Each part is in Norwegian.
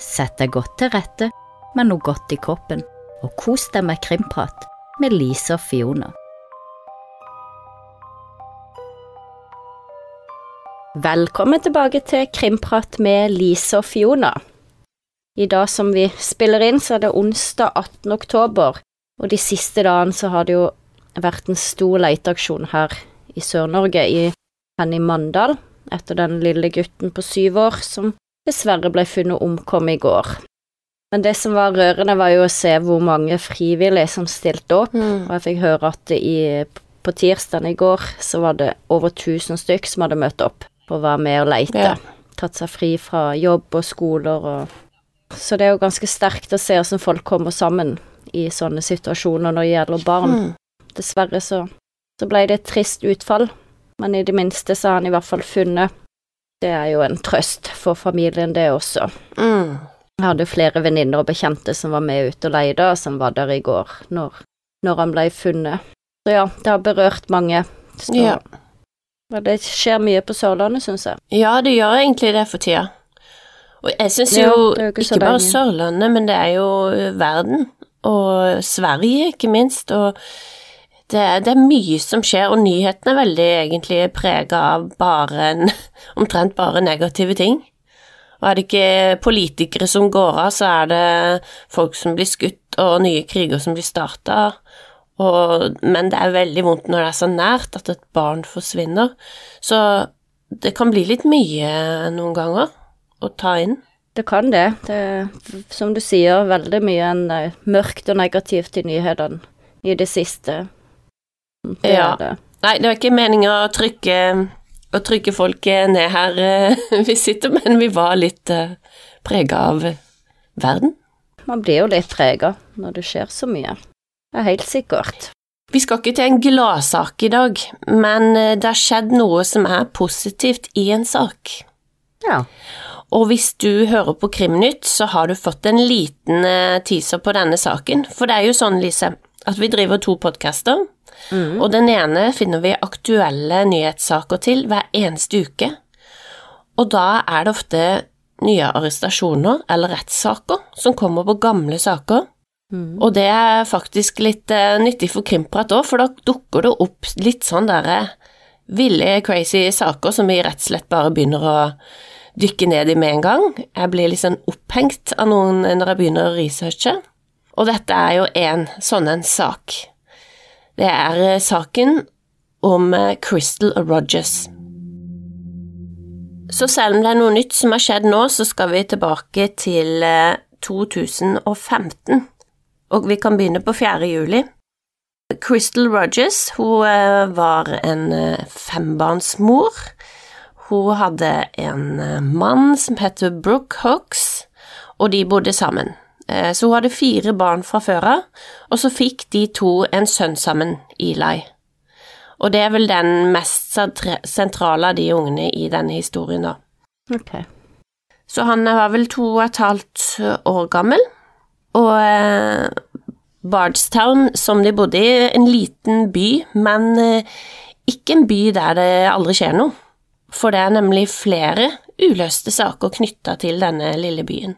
Sett deg godt til rette med noe godt i kroppen, og kos deg med krimprat med Lise og Fiona. Velkommen tilbake til Krimprat med Lise og Fiona. I dag som vi spiller inn, så er det onsdag 18. oktober, og de siste dagene så har det jo vært en stor leteaksjon her i Sør-Norge, i Henny Mandal, etter den lille gutten på syv år som dessverre ble funnet omkommet i går. Men det som var rørende, var jo å se hvor mange frivillige som stilte opp, Mm. og jeg fikk høre at i, på tirsdagen i går så var det over 1000 stykk som hadde møtt opp for å være med og leite. Ja. Tatt seg fri fra jobb og skoler og Så det er jo ganske sterkt å se hvordan folk kommer sammen i sånne situasjoner når det gjelder barn. Mm. Dessverre så, så ble det et trist utfall, men i det minste så har han i hvert fall funnet. Det er jo en trøst for familien, det også. Mm. Jeg hadde flere venninner og bekjente som var med ute og leide, som var der i går når, når han ble funnet. Så ja, det har berørt mange. Så Ja. men det skjer mye på Sørlandet, syns jeg. Ja, det gjør egentlig det for tida. Og jeg syns jo jo ikke ikke bare. Sørlandet, men det er jo verden, og Sverige ikke minst, og det det er mye som skjer, og nyhetene er veldig egentlig prega av bare en, omtrent bare negative ting. Og er det ikke politikere som går av, så er det folk som blir skutt, og nye kriger som blir starta. Men det er veldig vondt når det er så nært at et barn forsvinner. Så det kan bli litt mye noen ganger å ta inn. Det kan det. Det som du sier, veldig mye en, eh, mørkt og negativt i nyhetene i det siste. Det Ja. det. Nei, det var ikke meningen å trykke, å trykke folk ned her eh, vi sitter, men vi var litt uh, prega av verden. Man blir jo litt prega når det skjer så mye. Det er helt sikkert. Vi skal ikke til en gladsak i dag, men eh, det har skjedd noe som er positivt i en sak. Ja. Og hvis du hører på Krimnytt, så har du fått en liten eh, teaser på denne saken. For det er jo sånn, Lise, at vi driver to podcaster, og den ene finner vi aktuelle nyhetssaker til hver eneste uke. Og da er det ofte nye arrestasjoner eller rettssaker som kommer på gamle saker. Og det er faktisk litt eh, nyttig for Krimprat òg, for da dukker det opp litt sånn derre ville, crazy saker som vi rett og slett bare begynner å dykke ned i med en gang. Jeg blir litt sånn opphengt av noen når jeg begynner å researche. Og dette er jo en sånn en sak. Det er eh, saken om Crystal Crystal Rogers. Så selv om det er noe nytt som har skjedd nå, så skal vi tilbake til eh, 2015, og vi kan begynne på 4. juli. Crystal Rogers hun eh, var en eh, fembarnsmor. Hun hadde en eh, mann som het Brooke Hawks, og de bodde sammen. Eh, Så hun hadde fire barn fra før av, og så fikk de to en sønn sammen, Eli. Og det er vel den mest sentrale av de ungene i denne historien, da. Ok. Så han var vel to og et halvt år gammel, og eh, Bardstown, som de bodde i, en liten by, men eh, ikke en by der det aldri skjer noe. For det er nemlig flere uløste saker knytta til denne lille byen.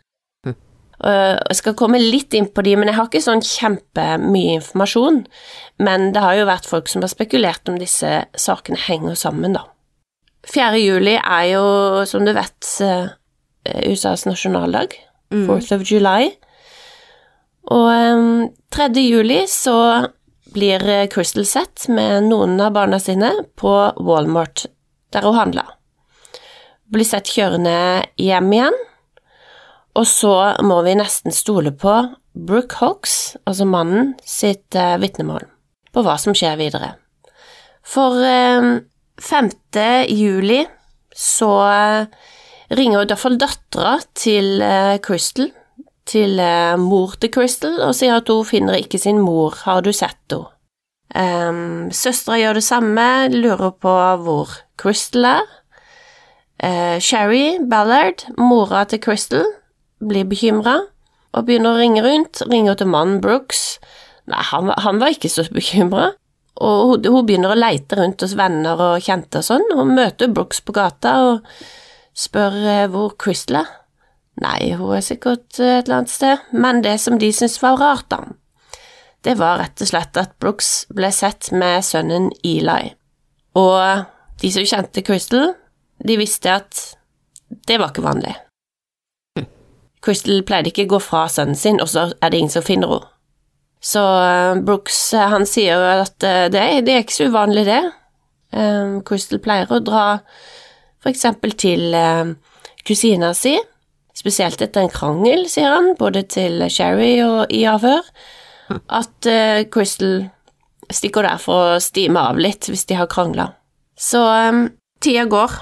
Eh, Jeg skal komme litt inn på de, men jeg har ikke sånn kjempemye informasjon. Men det har jo vært folk som har spekulert om disse sakene henger sammen, da. 4. juli er jo, som du vet, eh, USAs nasjonaldag. 4th of July. Og eh, 3. juli så blir eh, Crystal sett med noen av barna sine på Walmart, der hun handla. Blir sett kjørende hjem igjen, og så må vi nesten stole på Brooke Hawks, altså mannen, sitt eh, vitnemål på hva som skjer videre. For eh, 5. juli så eh, ringer fall dattera til eh, Crystal, til eh, mor til Crystal, og sier at hun finner ikke sin mor, har du sett henne? Um, Søstera gjør det samme, lurer på hvor Crystal er. Eh, Sherry Ballard, mora til Crystal, blir bekymra og begynner å ringe rundt. Ringer til mannen Brooks. Nei, han, han var ikke så bekymra. Og hun, hun begynner å leite rundt hos venner og kjente og sånn. Hun møter Brooks på gata og spør eh, hvor Crystal er. Nei, hun er sikkert et eller annet sted, men det som de syntes var rart, da, det var rett og slett at Brooks ble sett med sønnen Eli, og de som kjente Crystal, de visste at det var ikke vanlig. Crystal pleide ikke å gå fra sønnen sin, og så er det ingen som finner henne. Så eh, Brooks eh, han sier jo at eh, det, det, er ikke så uvanlig, det. Crystal pleier å dra for eksempel til kusina si, spesielt etter en krangel, sier han, både til Sherry og i avhør, at Crystal stikker der for å stime av litt hvis de har krangla. Så tida går,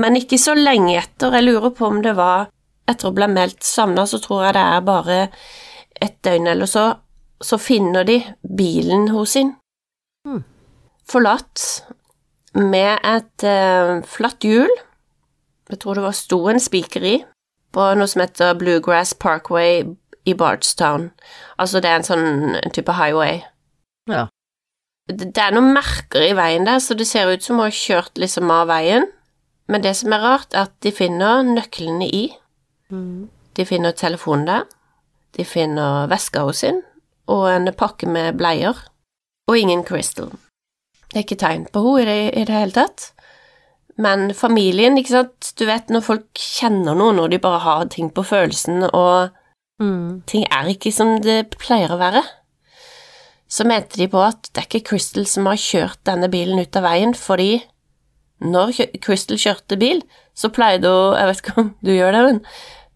men ikke så lenge etter. Jeg lurer på om det var etter å bli meldt savna, så tror jeg det er bare et døgn eller så, så finner de bilen hos sin. Mm. Forlatt med et eh, flatt hjul. Jeg tror det var sto en spiker i, på noe som heter Bluegrass Parkway i Bardstown. Altså det er en sånn en type highway. Ja. Det, det er noen merker i veien der, så det ser ut som hun har kjørt liksom av veien. Men det som er rart, er at de finner nøklene i. Mm. De finner telefonen der. De finner veska hos sin, og en pakke med bleier, og ingen Crystal. Det er ikke tegn på henne i, i det, hele tatt. Men familien, ikke sant, du vet når folk kjenner noe, når de bare har ting på følelsen, og mm. ting er ikke som det pleier å være, så mente de på at det er ikke Crystal som har kjørt denne bilen ut av veien, fordi når Crystal kjørte bil, så pleide hun Jeg vet ikke om du gjør det,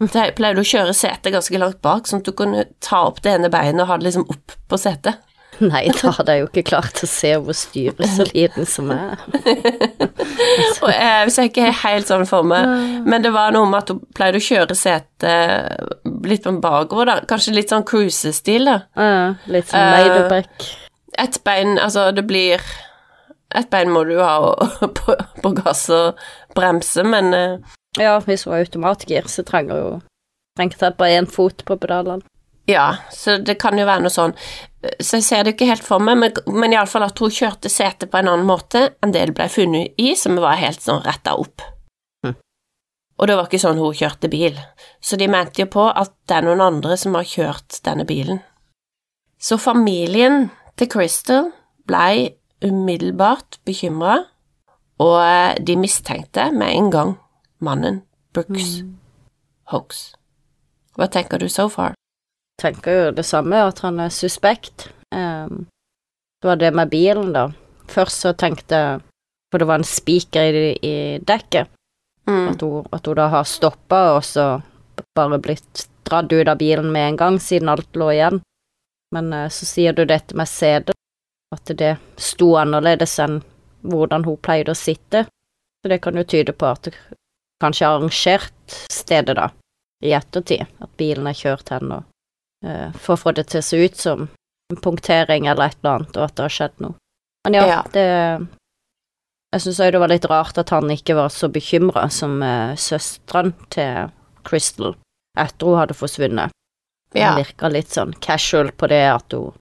men pleide hun å kjøre setet ganske langt bak, sånn at du kunne ta opp det ene beinet og ha det liksom opp på setet. Nei, da hadde jeg jo ikke klart å se hvor styresoliden som er. og jeg ser ikke helt sånn for meg, men det var noe med at hun pleide å kjøre setet litt på bakover, da. Kanskje litt sånn cruisestil, da. Ja, litt sånn uh, Ett Et bein, altså det blir Et bein må du ha på, på gass og bremse, men uh, Ja, hvis hun har automatgir, så trenger hun strengt bare én fot på pedalene. Ja, så det kan jo være noe sånn. Så jeg ser det ikke helt for meg, men, men iallfall at hun kjørte setet på en annen måte enn det det ble funnet i, som var helt sånn retta opp. Mm. Og det var ikke sånn hun kjørte bil, så de mente jo på at det er noen andre som har kjørt denne bilen. Så familien til Crystal blei umiddelbart bekymra, og de mistenkte med en gang mannen Brooks mm. Hoax. Hva tenker du so far? tenker jo det samme, at han er suspekt. Um, det var det med bilen, da. Først så tenkte jeg For det var en spiker i, i dekket. Mm. At, hun, at, hun, da har stoppa og så bare blitt dratt ut av bilen med en gang, siden alt lå igjen. Men uh, så sier du dette med setet, at det sto annerledes enn hvordan hun pleide å sitte. Så det kan jo tyde på at det kanskje er arrangert stedet, da, i ettertid. At bilen er kjørt hen og uh, for å få det til å se ut som en punktering eller et eller annet, og at det har skjedd noe. Men ja, ja. det Jeg syns òg det var litt rart at han ikke var så bekymra som uh, søsteren til Crystal etter hun hadde forsvunnet. Ja. Hun virka litt sånn casual på det at hun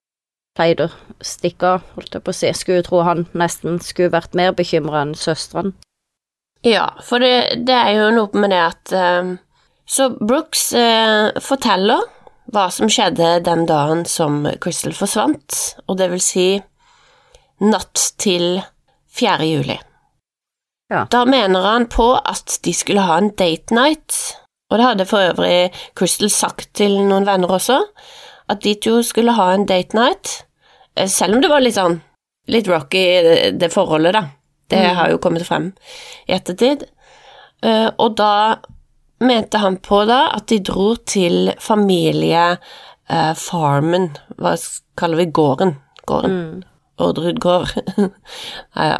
pleide å stikke av, holdt jeg på å si. Skulle tro han nesten skulle vært mer bekymra enn søsteren. Ja, for det, det, er jo noe med det at uh, Så Brooks uh, forteller hva som skjedde den dagen som Crystal forsvant, og det vil si natt til 4. juli. Ja. Da mener han på at de skulle ha en date night, og det hadde for øvrig Crystal sagt til noen venner også, at de to skulle ha en date night, eh, selv om det var litt sånn litt rocky, det forholdet, da. Det mm. har jo kommet frem i ettertid. Eh, og da mente han på da at de dro til familiefarmen, eh, hva kaller vi gården? Gården. Mm. Orderud gård. ja, ja.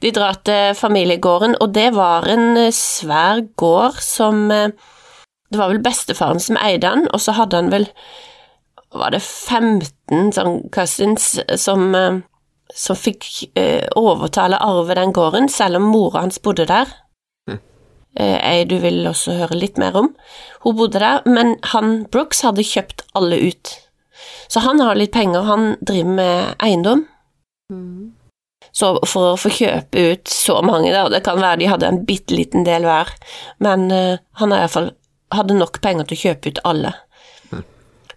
De drar til familiegården, og det var en svær gård som Det var vel bestefaren som eide den, og så hadde han vel Var det 15 sånn cousins som, eh, som fikk eh, overtale arve den gården, selv om mora hans bodde der? Eh, ei du vil også høre litt mer om. Hun bodde der, men han Brooks hadde kjøpt alle ut. Så han har litt penger, han driver med eiendom. Mm. Så for å få kjøpe ut så mange, da, det kan være de hadde en bitte liten del hver, men eh, han har iallfall hadde nok penger til å kjøpe ut alle.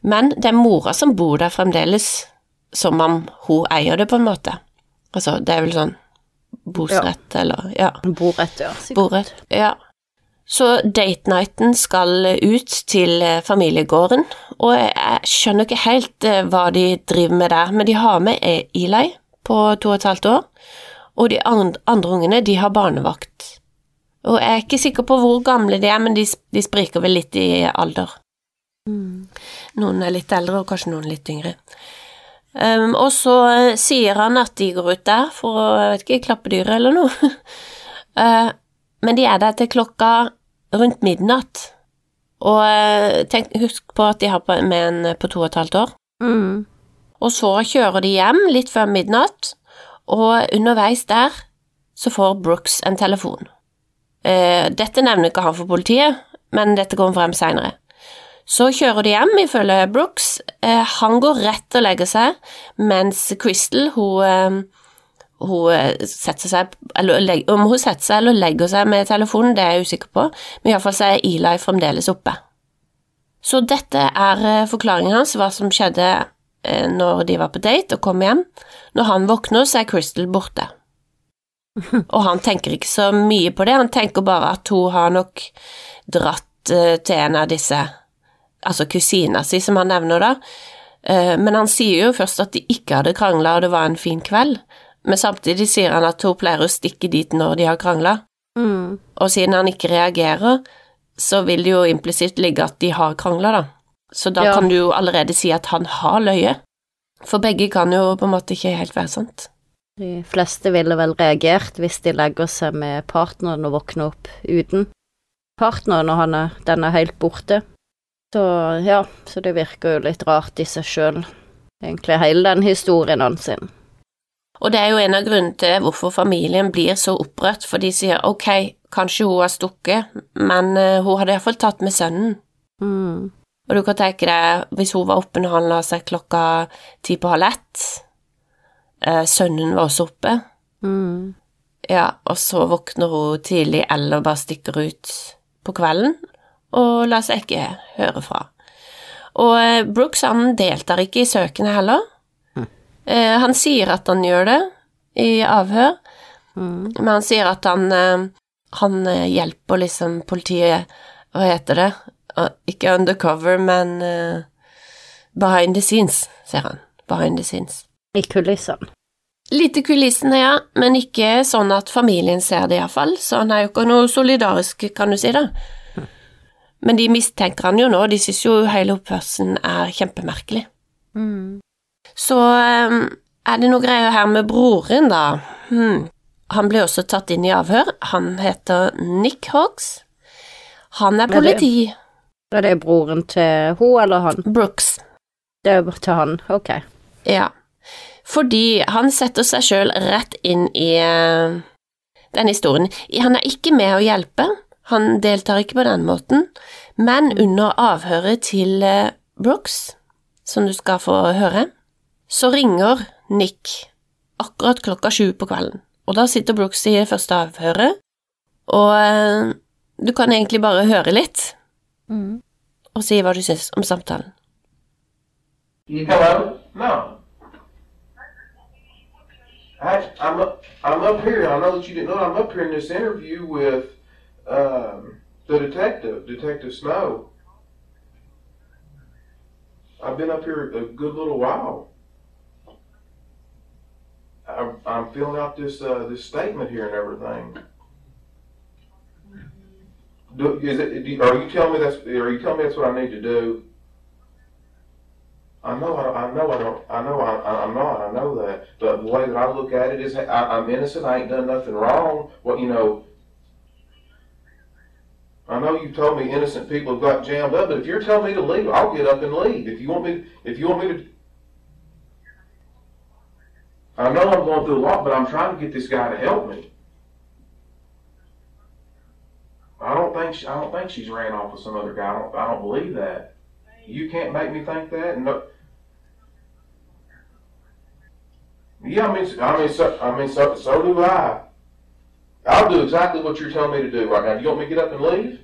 Men det er mora som bor der fremdeles, som om hun eier det, på en måte. Altså, det er vel sånn bosrett, eller ja. Borett, ja. sikkert. Borett, ja. Så date nighten skal ut til eh, familiegården, og jeg skjønner ikke helt eh, hva de driver med der, men de har med E- Eli på to og et halvt år, og de andre ungene, de har barnevakt. Og jeg er ikke sikker på hvor gamle de er, men de, de spriker vel litt i alder. Noen er litt eldre, og kanskje noen litt yngre. Um, og så eh, sier han at de går ut der for å, jeg vet ikke, klappe dyret eller noe. uh, men de er der til klokka rundt midnatt. Og eh, tenk, husk på at de har med en på to og et halvt år. Mm. Og så kjører de hjem litt før midnatt, og underveis der så får Brooks en telefon. Eh, dette nevner ikke han for politiet, men dette kommer frem seinere. Så kjører de hjem, ifølge Brooks. Eh, han går rett og legger seg, mens Crystal, hun, eh, hun eh, setter seg eller, Om hun setter seg eller legger seg med telefonen, det er jeg usikker på, men iallfall så er Eli fremdeles oppe. Så dette er forklaringen hans, hva som skjedde når de var på date og kom hjem. Når han våkner, så er Crystal borte. Og han tenker ikke så mye på det, han tenker bare at hun har nok dratt til en av disse, altså kusina si, som han nevner da. Eh, Men han sier jo først at de ikke hadde krangla og det var en fin kveld, men samtidig sier han at hun pleier å stikke dit når de har krangla. Mm. Og siden han ikke reagerer, så vil det jo implisitt ligge at de har krangla, da. Så da Ja. kan du jo allerede si at han har løyet. For begge kan jo på en måte ikke helt være sant. De fleste ville vel reagert hvis de legger seg med partneren og våkner opp uten partneren når han er, den er helt borte. Så ja, så det virker jo litt rart i seg sjøl, egentlig hele den historien hans sin. Og det er jo en av grunnene til hvorfor familien blir så opprørt, for de sier ok, kanskje hun har stukket, men eh, hun hadde iallfall tatt med sønnen. Mm. Og du kan tenke deg, hvis hun var oppe når han la seg klokka ti på halv ett, eh, sønnen var også oppe, Mm. Ja, og så våkner hun tidlig eller bare stikker ut på kvelden og lar seg ikke høre fra. Og eh, Brooks han deltar ikke i søkene heller. Mm. han sier at han gjør det i avhør, Mm. men han sier at han, eh, han hjelper liksom politiet Hva heter det? Ikke undercover, men eh, behind the scenes, sier han. Behind the scenes. I kulissene. Litt i kulissene, ja, men ikke sånn at familien ser det iallfall, så han er jo ikke noe solidarisk, kan du si da. Men de mistenker han jo nå, de syns jo hele oppførselen er kjempemerkelig. Mm. Så eh, er det noe greier her med broren, da. Hmm. Han ble også tatt inn i avhør. Han heter Nick Hoggs. Han er Ja, det- politi. Er det broren til hun eller han? Brooks. Det er til han, ok. Ja. Fordi han setter seg sjøl rett inn i denne den historien. Han er ikke med å hjelpe, han deltar ikke på den måten, men under avhøret til eh, Brooks, som du skal få høre, så ringer Nick akkurat klokka sju på kvelden. Og da sitter Brooks i det første avhøret, og eh, du kan egentlig bare høre litt Mm. og si hva du syns om samtalen. Hello? No. I, I'm up, I'm up here. I know that you didn't know. I'm up here in this interview with um, the detective, Detective Snow. I've been up here a good little while. I'm, I'm filling out this uh, this statement here and everything. Do, is it? Do, are you telling me that's? Are you telling me that's what I need to do? I know, I, I know, I don't, I know, I, I- I'm not, I know that. But the way that I look at it is, I, I'm innocent. I ain't done nothing wrong. What you know? I know you told me innocent people have got jammed up, but if you're telling me to leave, I'll get up and leave. If you want me, if you want me to. I know I'm going through a lot, but I'm trying to get this guy to help me. I don't think she, I don't think she's ran off with some other guy. I don't, I don't believe that. You can't make me think that. No. Yeah, I mean, I mean, so, I mean, so, so do I. I'll do exactly what you're telling me to do right now. You want me to get up and leave?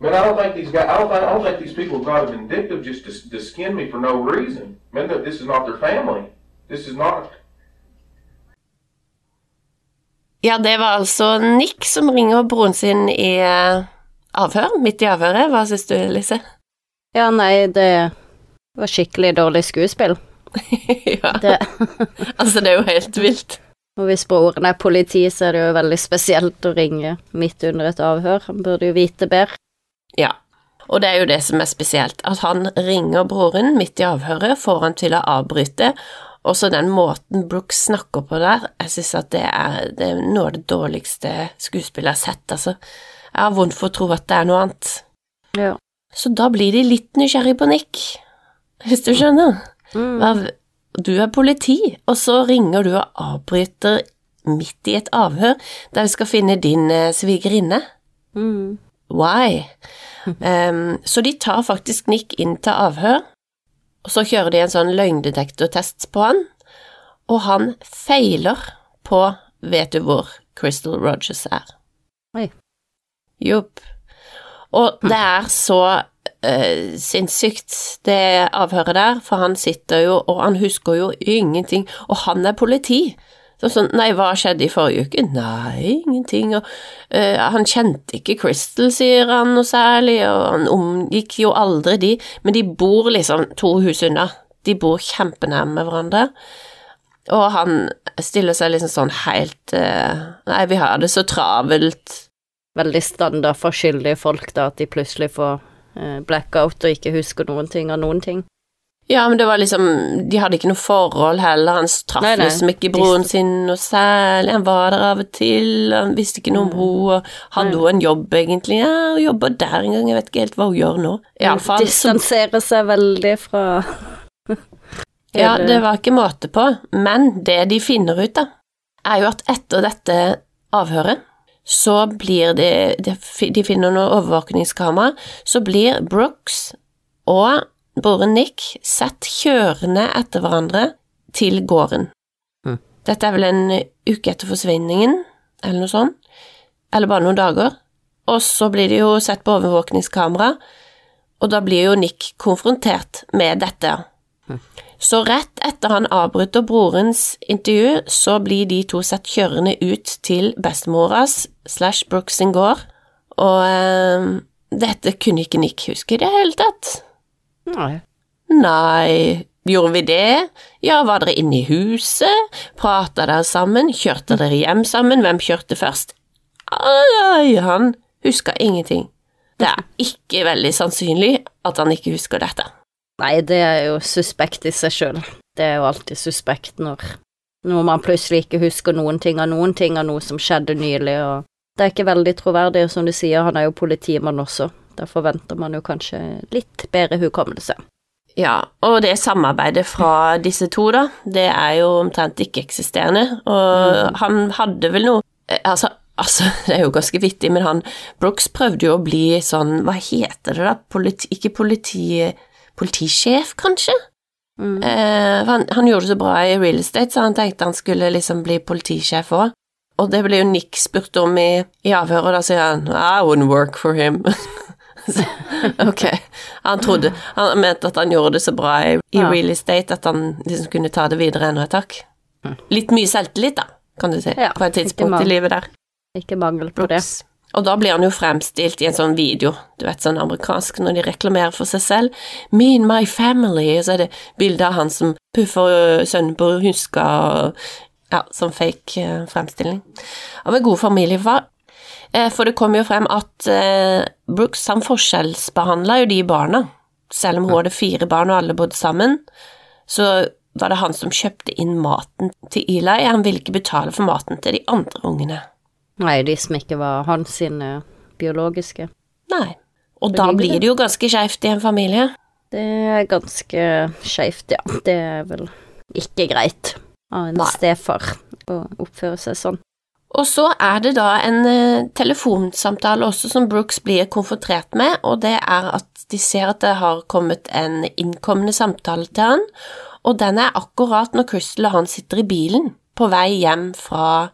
Man, I don't think these guys. I don't think. I don't think these people got it vindictive just to, to skin me for no reason. Man, this is not their family. This is not. Ja, det var altså Nick som ringer broren sin i eh, avhør, midt i avhøret. Hva syns du, Lise? Ja, nei, det var skikkelig dårlig skuespill. ja, Det, altså det er jo helt vilt. Og hvis broren er politi, så er det jo veldig spesielt å ringe midt under et avhør. Han burde jo vite bedre. Ja, og det er jo det som er spesielt, at han ringer broren midt i avhøret, får han til å avbryte, og så den måten Brooks snakker på der, jeg synes at det er, det er noe av det dårligste skuespillet jeg har sett, altså. Jeg har vondt for å tro at det er noe annet. Ja. Så da blir de litt nysgjerrig på Nick, hvis du skjønner. Mm. Hva, du er politi, og så ringer du og avbryter midt i et avhør der vi skal finne din eh, svigerinne. Mm. Why? Um, så de tar faktisk Nick inn til avhør, og så kjører de en sånn løgndetektortest på han, og han feiler på Vet du hvor Crystal Rogers er? Oi. Jopp. Og det er så eh, sinnssykt, det avhøret der, for han sitter jo, og han husker jo ingenting, og han er politi. Sånn sånn, nei, hva skjedde i forrige uke? Nei, ingenting, og uh, han kjente ikke Crystal, sier han noe særlig, og han omgikk jo aldri de, men de bor liksom to hus unna, de bor kjempenærme hverandre, og han stiller seg liksom sånn helt uh, Nei, vi har det så travelt, Veldig standard for skyldige folk, da, at de plutselig får blackout og ikke husker noen ting av noen ting. Ja, men det var liksom De hadde ikke noe forhold heller. Han traff liksom ikke broren sin noe særlig. Han var der av og til, han visste ikke noe om henne, og hadde hun en jobb, egentlig? Ja, hun jobber der en gang, jeg vet ikke helt hva hun gjør nå. Iallfall. Distanserer seg veldig fra Ja, det var ikke måte på, men det de finner ut, da, er jo at etter dette avhøret, så blir det De, finner noe overvåkningskamera, så blir Brooks og broren Nick sett kjørende etter hverandre til gården. Mm. Dette er vel en uke etter forsvinningen, eller noe sånt, eller bare noen dager. Og så blir de jo sett på overvåkningskamera, og da blir jo Nick konfrontert med dette. Så rett etter han avbryter brorens intervju, så blir de to sett kjørende ut til bestemoras slash Brooks sin gård, og eh, dette kunne ikke Nick huske i det hele tatt. Nei. Nei, gjorde vi det? Ja, var dere inne i huset? Prata dere sammen? Kjørte dere hjem sammen? Hvem kjørte først? Ai, han huska ingenting. Det er ikke veldig sannsynlig at han ikke husker dette. Nei, det er jo suspekt i seg sjøl. Det er jo alltid suspekt når, når man plutselig ikke husker noen ting av noen ting av noe som skjedde nylig, og det er ikke veldig troverdig, og som du sier, han er jo politimann også. Da forventer man jo kanskje litt bedre hukommelse. Ja, og det samarbeidet fra disse to, da, det er jo omtrent ikke-eksisterende, og han hadde vel noe eh, Altså, altså, det er jo ganske vittig, men han Brooks prøvde jo å bli sånn, hva heter det da, politi, ikke politi, politisjef, kanskje? Mm. Eh, han, han gjorde det så bra i real estate, så han tenkte han skulle liksom bli politisjef òg. Og det ble jo Nick spurt om i, i avhøret, og da sier han I wouldn't work for him. Så, ok, han trodde Han mente at han gjorde det så bra i, i Ja. real estate at han liksom kunne ta det videre ennå et hakk. Litt mye selvtillit, da, kan du si, Ja, på et tidspunkt i livet der. Ikke mangel på det. Og da blir han jo fremstilt i en sånn video, du vet, sånn amerikansk, når de reklamerer for seg selv. Me and my family, og så er det bilde av han som puffer sønnen på huska, og ja, sånn fake eh, fremstilling. Av en god familiefar. Eh, for det kom jo frem at eh, Brooks han forskjellsbehandla jo de barna. Selv om hun hadde fire barn og alle bodde sammen, så var det han som kjøpte inn maten til Eli. Han ville ikke betale for maten til de andre ungene. Nei, de som ikke var hans sine biologiske. Nei. Og da blir det. jo ganske skeivt i en familie. Det er ganske skeivt, ja. Det er vel ikke greit av en Nei. stefar å oppføre seg sånn. Og så er det da en eh, telefonsamtale også som Brooks blir konfrontert med, og det er at de ser at det har kommet en innkommende samtale til han, og den er akkurat når Crystal og han sitter i bilen på vei hjem fra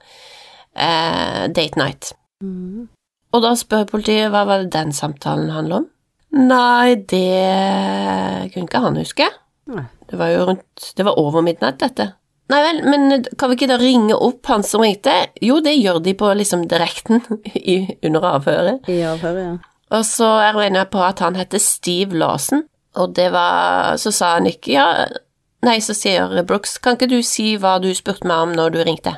eh, date night. Mm. Og da spør politiet hva var det den samtalen handla om. Nei, det kunne ikke han huske. Nei. Det var jo rundt Det var over midnatt, dette. Nei vel, men kan vi ikke da ringe opp han som ringte? Jo, det gjør de på liksom direkten i, under avhøret. I avhøret, ja. Og så er hun enig på at han heter Steve Lawson, og det var Så sa han ikke ja Nei, så sier Brooks, kan ikke du si hva du spurte meg om når du ringte?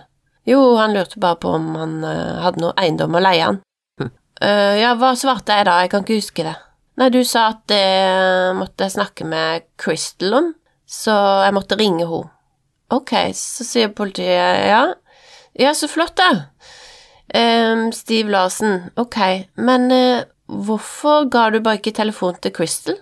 Jo, han lurte bare på om han eh, hadde noe eiendom å leie han. Hm. «Eh, ja, hva svarte jeg da, jeg kan ikke huske det. Nei, du sa at det måtte jeg snakke med Crystal om, så jeg måtte ringe henne. Ok, så sier politiet ja, ja, så flott da. Um, Steve Larsen, ok, men uh, hvorfor ga du bare ikke telefon til Crystal?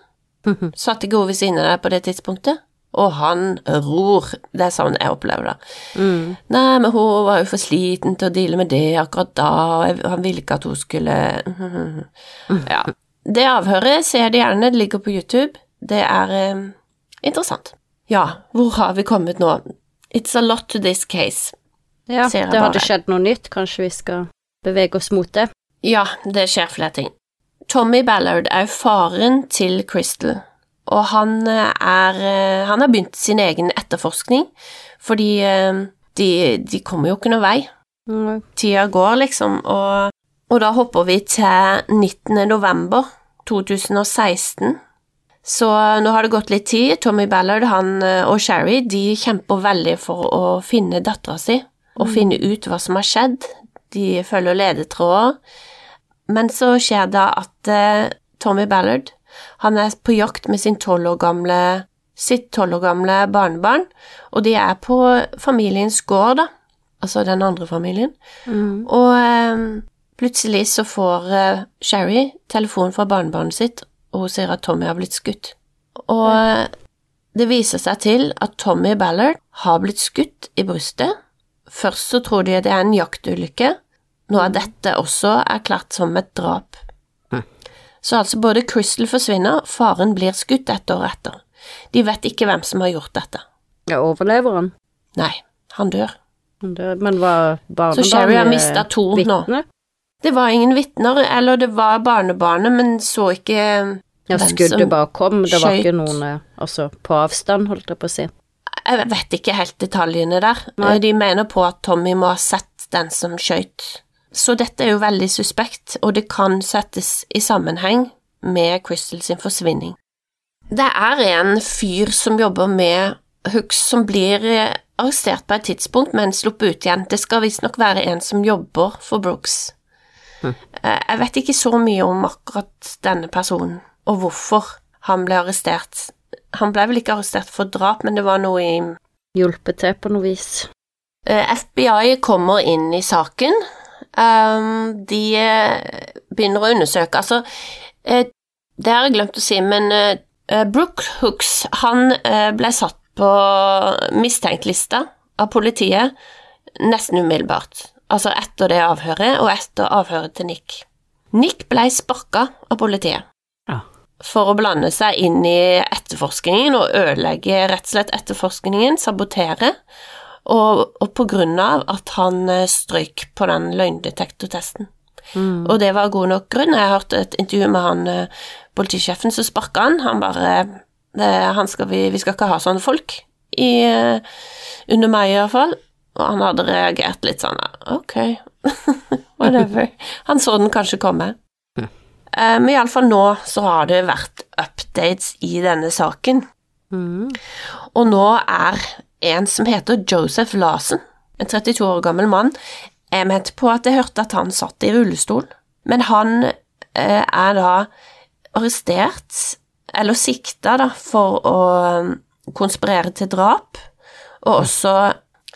Satt ikke hun ved siden av deg på det tidspunktet? Og han ror, det er sånn jeg opplever det. Mm. Nei, men hun var jo for sliten til å deale med det akkurat da, og jeg- han ville ikke at hun skulle Ja. Det avhøret ser de gjerne, det ligger på YouTube. Det er eh, interessant. Ja, hvor har vi kommet nå? It's a lot to this case. Ja, det hadde bare. skjedd noe nytt. Kanskje vi skal bevege oss mot det. Ja, det skjer flere ting. Tommy Ballard er faren til Crystal, og han eh, er eh, Han har begynt sin egen etterforskning, fordi eh, de, de kommer jo ikke noen vei. Mm. Tida går, liksom, og, og da hopper vi til 19. november 2016. Så nå har det gått litt tid. Tommy Ballard han, og Sherry de kjemper veldig for å finne dattera si og finne ut hva som har skjedd. De følger ledetråder. Men så skjer det at Tommy Ballard han er på jakt med sin 12 år gamle, sitt tolv år gamle barnebarn, og de er på familiens gård, da. Altså den andre familien. Mm. Og eh, plutselig så får eh, Sherry telefon fra barnebarnet sitt, og hun sier at Tommy har blitt skutt. Og eh, det viser seg til at Tommy Ballard har blitt skutt i brystet. Først så tror de det er en jaktulykke. Nå er dette også erklært som et drap. Så altså både Crystal forsvinner, faren blir skutt et år etter. De vet ikke hvem som har gjort dette. Ja, overlever han? Nei, han dør. Det, men var barnebarnet Så Sherry har mista to nå. Det var ingen vitner, eller det var barnebarnet, men så ikke Ja, hvem som- skuddet bare kom, det var skjøt. ikke noen eh, Altså, på avstand, holdt jeg på å si. Jeg vet ikke helt detaljene der. Nei. De mener på at Tommy må ha sett den som skjøt. Så dette er jo veldig suspekt, og det kan settes i sammenheng med Crystal sin forsvinning. Det er en fyr som jobber med Hooks som blir eh, arrestert på et tidspunkt, men sluppet ut igjen. Det skal visstnok være en som jobber for Brooks. Hm. Eh, Jeg vet ikke så mye om akkurat denne personen, og hvorfor han ble arrestert. Han ble vel ikke arrestert for drap, men det var noe i Hjulpet til på noe vis. Eh, FBI kommer inn i saken. Um, de eh, begynner å undersøke Altså, eh, det har jeg glemt å si, men eh, Brooke Hooks han eh, ble satt på mistenkt-lista av politiet nesten umiddelbart. Altså etter det avhøret, og etter avhøret til Nick. Nick ble sparka av politiet Ja. for å blande seg inn i etterforskningen og ødelegge rett og slett etterforskningen, sabotere, og, og på grunn av at han eh, strøyk på den løgndetektortesten. Mm. Og det var god nok grunn. Jeg har hørt et intervju med han eh, politisjefen, så sparka han. Han bare det, han skal vi, vi skal ikke ha sånne folk i, eh, under meg, fall. Og han hadde reagert litt sånn ok, whatever. Han så den kanskje komme. Men Eh, Men iallfall nå så har det vært updates i denne saken. Mm. Og nå er en som heter Joseph Larsen, en 32 år gammel mann, jeg mente på at jeg hørte at han satt i rullestol, men han eh, er da arrestert, eller sikta da, for å um, konspirere til drap, og også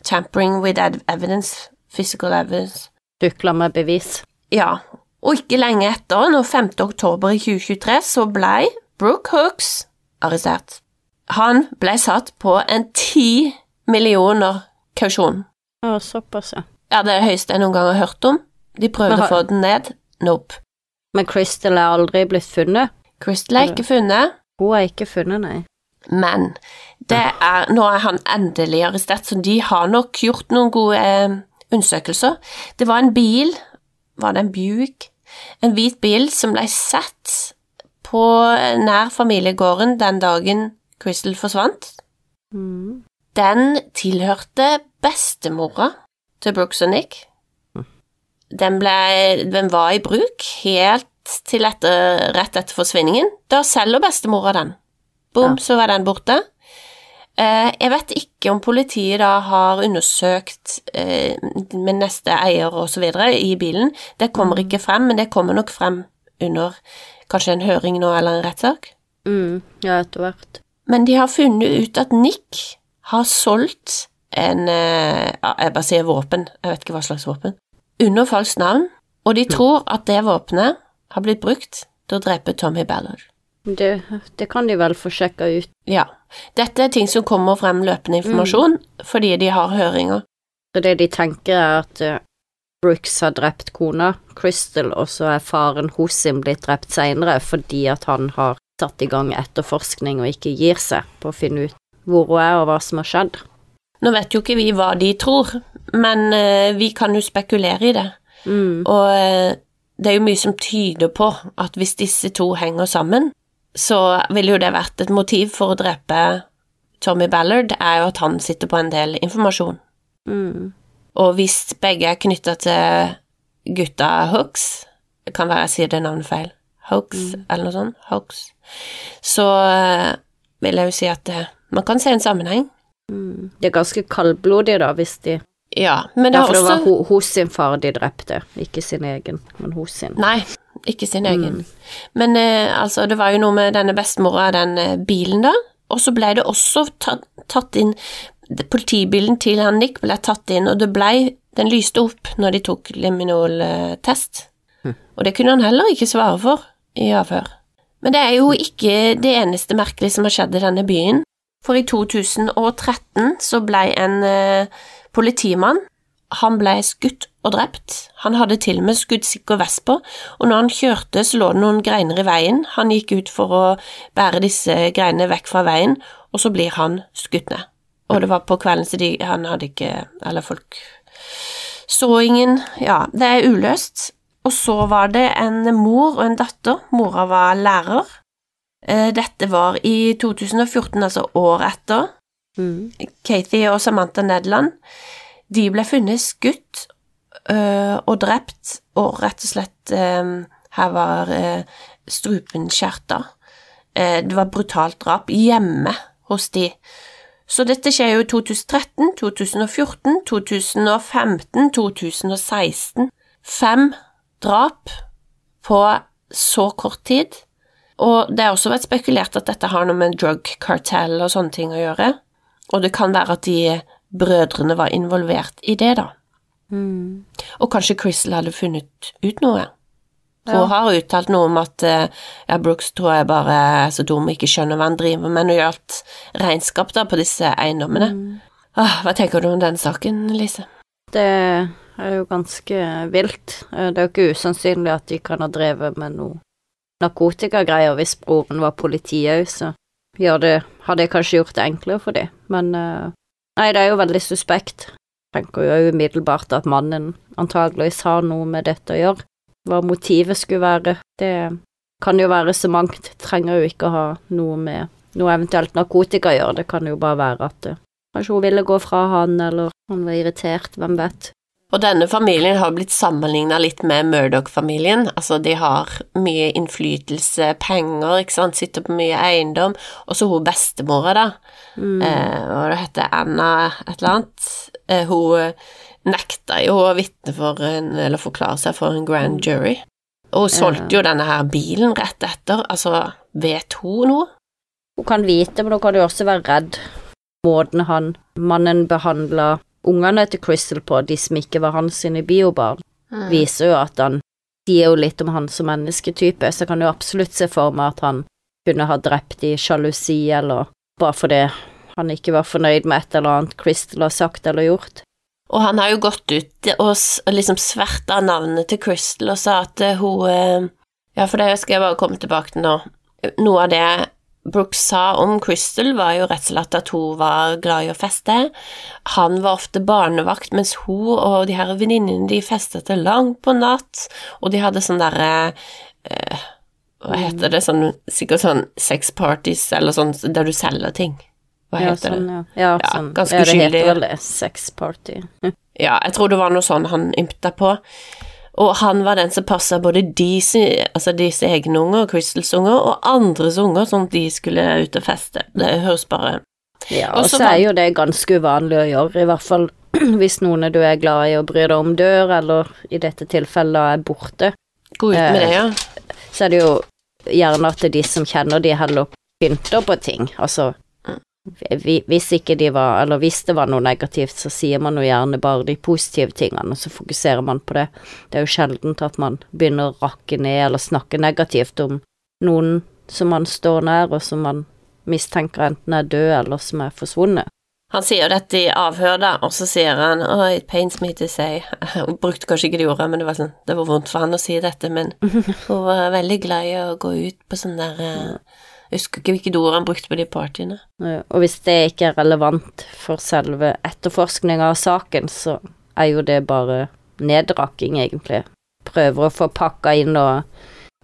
tampering with evidence, physical evidence. Dukla med bevis. Ja, og ikke lenge etter, når 5. oktober i 2023, så blei Brooke Hooks arrestert. Han ble satt på en 10 millioner kausjon. Å, såpass, ja. Ja, det er det høyeste jeg noen gang har hørt om. De prøvde har... å få den ned. Nope. Men Crystal er aldri blitt funnet? Crystal er ikke funnet, Hun er ikke funnet, nei. men det er, nå er han endelig arrestert, så de har nok gjort noen gode eh, undersøkelser. Det var en bil, var det en Buick, En hvit bil som ble sett på nær familiegården den dagen Crystal forsvant. Mm. Den tilhørte bestemora til Brooks og Nick. Den, ble, den var i bruk helt til etter, rett etter forsvinningen. Da selger bestemora den. Bom, Ja. så var den borte. Eh, jeg vet ikke om politiet da har undersøkt eh, med neste eier videre i bilen. Det kommer ikke frem, men det kommer nok frem under kanskje en høring nå eller en rettssak. Mm. Ja, etter hvert. Men de har funnet ut at Nick har solgt en eh, ja, Jeg bare sier våpen, jeg vet ikke hva slags våpen. Under falskt navn, og de tror at det våpenet har blitt brukt til å drepe Tommy Ballard. Det, det kan de vel få sjekka ut. Ja. Dette er ting som kommer frem løpende informasjon fordi de har høringer. Så det de tenker er at eh, Brooks har drept kona, Crystal, og så er faren Hosim blitt drept seinere fordi at han har satt i gang etterforskning og ikke gir seg på å finne ut hvor hun er og hva som har skjedd. Nå vet jo ikke vi hva de tror, men eh, vi kan jo spekulere i det. Mm. Og eh, det er jo mye som tyder på at hvis disse to henger sammen, så ville jo det vært et motiv for å drepe Tommy Ballard, er jo at han sitter på en del informasjon. Mm. Og hvis begge er knytta til gutta Hooks, kan være jeg sier det navnet feil, Hooks eller noe sånt, hoax, så eh, vil jeg jo si at eh, man kan se en sammenheng. Mm. De er ganske kaldblodige, da, hvis de Ja, men det har også Derfor det var hos sin far de drepte, ikke sin egen, men hos sin. Nei, ikke sin egen. Men eh, altså, det var jo noe med denne bestemora og den eh, bilen, da. Og så ble det også tatt, tatt inn Politibilen til han Nick ble tatt inn, og det ble Den lyste opp når de tok liminoltest. Og det kunne han heller ikke svare for i avhør. Men det er jo ikke det eneste merkelige som har skjedd i denne byen. For i 2013 så ble en eh, politimann han ble skutt og drept. Han hadde til og med skuddsikker vest på, og når han kjørte, så lå det noen greiner i veien. Han gikk ut for å bære disse greinene vekk fra veien, og så blir han skutt ned. Og det var på kvelden, så de, han hadde ikke Eller folk så ingen Ja, det er uløst. Og så var det en mor og en datter. Mora var lærer. Eh, Dette var i 2014, altså året etter. Mm. Kathy og Samantha Nederland, de ble funnet skutt øh, og drept, og rett og slett øh, Her var strupen skjerta. Eh, det var brutalt drap hjemme hos de. Så dette skjer jo i 2013, 2014, 2015, 2016. Fem drap på så kort tid. Og det har også vært spekulert at dette har noe med drug cartel og sånne ting å gjøre. Og det kan være at de brødrene var involvert i det, da. Mm. Og kanskje Crystal hadde funnet ut noe. Hun Ja. har uttalt noe om at eh, ja, Brooks tror jeg bare er så dum og ikke skjønner hva han driver med når det gjaldt regnskap da på disse eiendommene. Ah, hva tenker du om den saken, Lise? Det er jo ganske vilt. Eh, Det er jo ikke usannsynlig at de kan ha drevet med noe narkotikagreier hvis broren var politi òg, så gjør det, har det kanskje gjort det enklere for dem. Men eh, nei, det er jo veldig suspekt. Jeg Tenker jo umiddelbart at mannen antageligvis har noe med dette å gjøre. Hva motivet skulle være, det kan jo være så mangt. Trenger jo ikke å ha noe med noe eventuelt narkotika å gjøre, det kan jo bare være at eh, Kanskje hun ville gå fra han, eller han var irritert, hvem vet. Og denne familien har blitt sammenligna litt med Murdoch-familien. Altså, de har mye innflytelse, penger, ikke sant, sitter på mye eiendom. Og så hun bestemora, da, Mm. eh, og det heter Anna et eller annet, eh, hun nekta jo å vitne for en, eller forklare seg for en grand jury. Og hun solgte jo denne her bilen rett etter, altså, vet hun noe? Hun kan vite, men hun kan jo også være redd. Måten han, mannen behandla ungene til Crystal på, de som ikke var hans sine biobarn, viser jo at han sier jo litt om han som mennesketype, så jeg kan jo absolutt se for meg at han kunne ha drept i sjalusi, eller bare fordi han ikke var fornøyd med et eller annet Crystal har sagt eller gjort. Og han har jo gått ut og liksom sverta navnet til Crystal og sa at eh, hun eh, Ja, for det skal jeg bare komme tilbake til nå. Noe av det Brooks sa om Crystal, var jo rett og slett at hun var glad i å feste. Han var ofte barnevakt, mens hun og de her venninnene de festet til langt på natt, og de hadde sånn derre eh, Hva heter det, sånn, sikkert sånn sex parties eller sånn der du selger ting. Hva Ja, heter sånn, det? ja. ja, Ja, sånn. ganske ja, det heter vel det. Sex party. Ja, jeg tror det var noe sånn han ymta på. Og han var den som passa både deres, altså egne unger, Crystals unger, og andres unger, sånn at de skulle ut og feste. Det høres bare Ja, Og så er jo det ganske uvanlig å gjøre, i hvert fall hvis noen du er glad i og bryr deg om dør, eller i dette tilfellet er borte. gå ut med Eh, det, ja. Så er det jo gjerne at det er de som kjenner de heller pynter på ting. Altså, hvis ikke de var, eller hvis det var noe negativt, så sier man jo gjerne bare de positive tingene, og så fokuserer man på det. Det er jo sjeldent at man begynner å rakke ned eller snakke negativt om noen som man står nær, og som man mistenker enten er død eller som er forsvunnet. Han sier dette i avhør, da, og så sier han oh, it pains me to say Hun brukte kanskje ikke det ordet, men det var, sånn, det var vondt for han å si dette, men hun var veldig glad i å gå ut på sånn der eh, Jeg husker ikke hvilke ord han brukte på de partyene. Og hvis det ikke er relevant for selve etterforskninga av saken, så er jo det bare nedraking, egentlig. Prøver å få pakka inn og,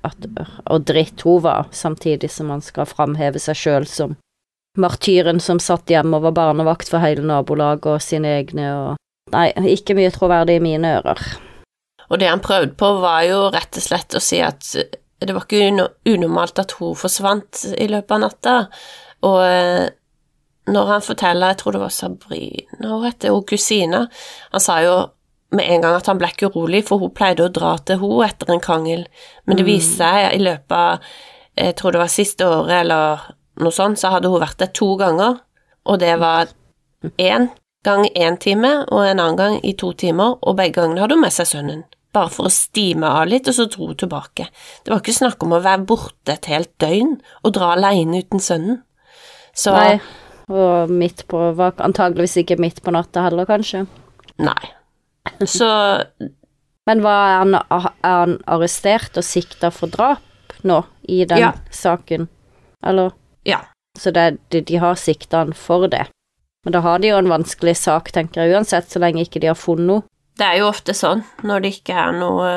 at, og dritt hun var, samtidig som man skal framheve seg sjøl som martyren som satt hjemme og var barnevakt for hele nabolaget og sine egne og Nei, ikke mye troverdig i mine ører. Og det han prøvde på, var jo rett og slett å si at det var ikke unormalt at hun forsvant i løpet av natta. Og eh, når han forteller, jeg tror det var Sabrina hun heter, hun kusina, han sa jo med en gang at han ble ikke urolig, for hun pleide å dra til henne etter en krangel, men det viste seg i løpet av, jeg tror det var siste året eller noe sånt, så hadde hun vært der to ganger, og det var én gang én time og en annen gang i to timer, og begge gangene hadde hun med seg sønnen. Bare for å stime av litt, og så dro hun tilbake. Det var ikke snakk om å være borte et helt døgn og dra alene uten sønnen. Så Nei, og midt på Var antageligvis ikke midt på natta heller, kanskje. nei. Så Men var han, er han arrestert og sikta for drap nå, i den Ja. saken? Eller ja. Så det, de, de har sikta han for det. Men da har de jo en vanskelig sak, tenker jeg, uansett, så lenge ikke de har funnet noe. Det er jo ofte sånn når det ikke er noe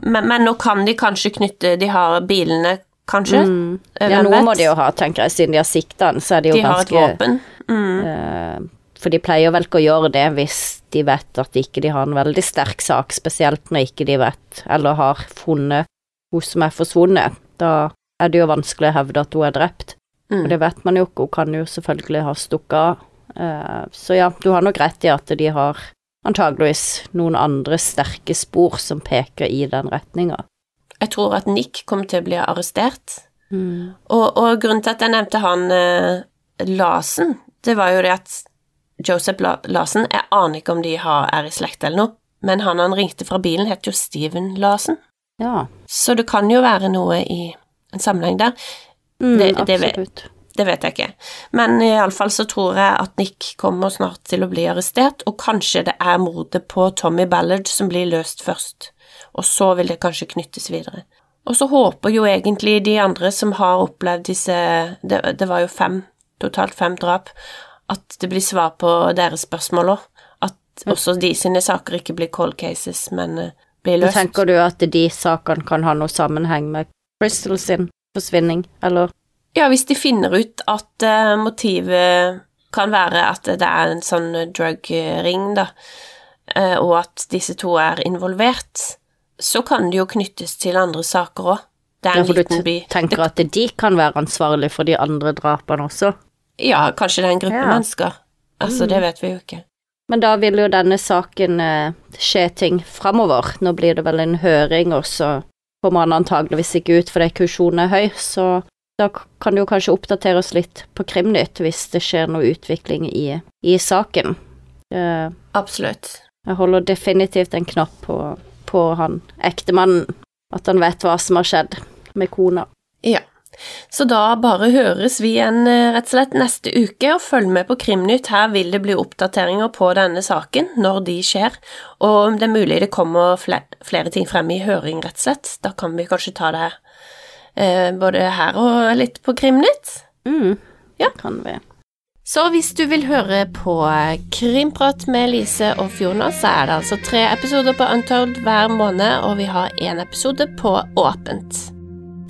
Men, men nå kan de kanskje knytte De har bilene, kanskje? Mm. Ja, noe må de jo ha, tenker jeg, siden de har sikta den, så er det jo De har et våpen. Mm. Uh, For de pleier vel ikke å gjøre det hvis de vet at ikke de har en veldig sterk sak, spesielt når ikke de vet, eller har funnet hun som er forsvunnet. Da er det jo vanskelig å hevde at hun er drept. Mm. Og det vet man jo ikke, hun kan jo selvfølgelig ha stukket av. Uh, så ja, du har nok rett i at de har antageligvis noen andre sterke spor som peker i den retninga. Jeg tror at Nick kom til å bli arrestert. Og, og grunnen til at jeg nevnte han eh, Larsen, det var jo det at Joseph La Larsen Jeg aner ikke om de har, er i slekt eller noe, men han han ringte fra bilen, het jo Steven Larsen. Ja, Så det kan jo være noe i en sammenheng der. mm, Det- det absolutt. Det vet jeg ikke. Men iallfall så tror jeg at Nick kommer snart til å bli arrestert, og kanskje det er mordet på Tommy Ballard som blir løst først. Og så vil det kanskje knyttes videre. Og så håper jo egentlig de andre som har opplevd disse Det, det var jo fem, totalt fem drap, at det blir svar på deres spørsmål òg. At også de sine saker ikke blir cold cases, men eh, blir løst. tenker du at de sakene kan ha noe sammenheng med Crystal sin forsvinning, eller? Ja, hvis de finner ut at uh, motivet kan være at det er en sånn drug-ring, da, uh, og at disse to er involvert, så kan det jo knyttes til andre saker òg. Det er en ja, liten by. Du tenker at de kan være ansvarlig for de andre drapene også? Ja, kanskje det er en gruppe Ja. mennesker. Altså, det vet vi jo ikke. Men da vil jo denne saken eh, skje ting framover. Nå blir det vel en høring, og så kommer han antageligvis ikke ut fordi kausjonen er høy, så da kan du kanskje oppdatere oss litt på Krimnytt hvis det skjer noe utvikling i, i saken. Uh, Absolutt. jeg holder definitivt en knapp på, på han ektemannen, at han vet hva som har skjedd med kona. Ja. Så da bare høres vi igjen eh, rett og slett neste uke, og følg med på Krimnytt. Her vil det bli oppdateringer på denne saken når de skjer, og om det er mulig det kommer flere, ting frem i høring, rett og slett. Da kan vi kanskje ta det både her og litt på Krimnytt. Mm. Ja. Kan vi. Så hvis du vil høre på Krimprat med Lise og Fiona, så er det altså tre episoder på Untold hver måned, og vi har én episode på Åpent.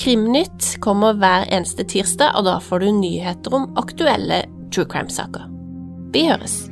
Krimnytt kommer hver eneste tirsdag, og da får du nyheter om aktuelle true crime-saker. Vi høres.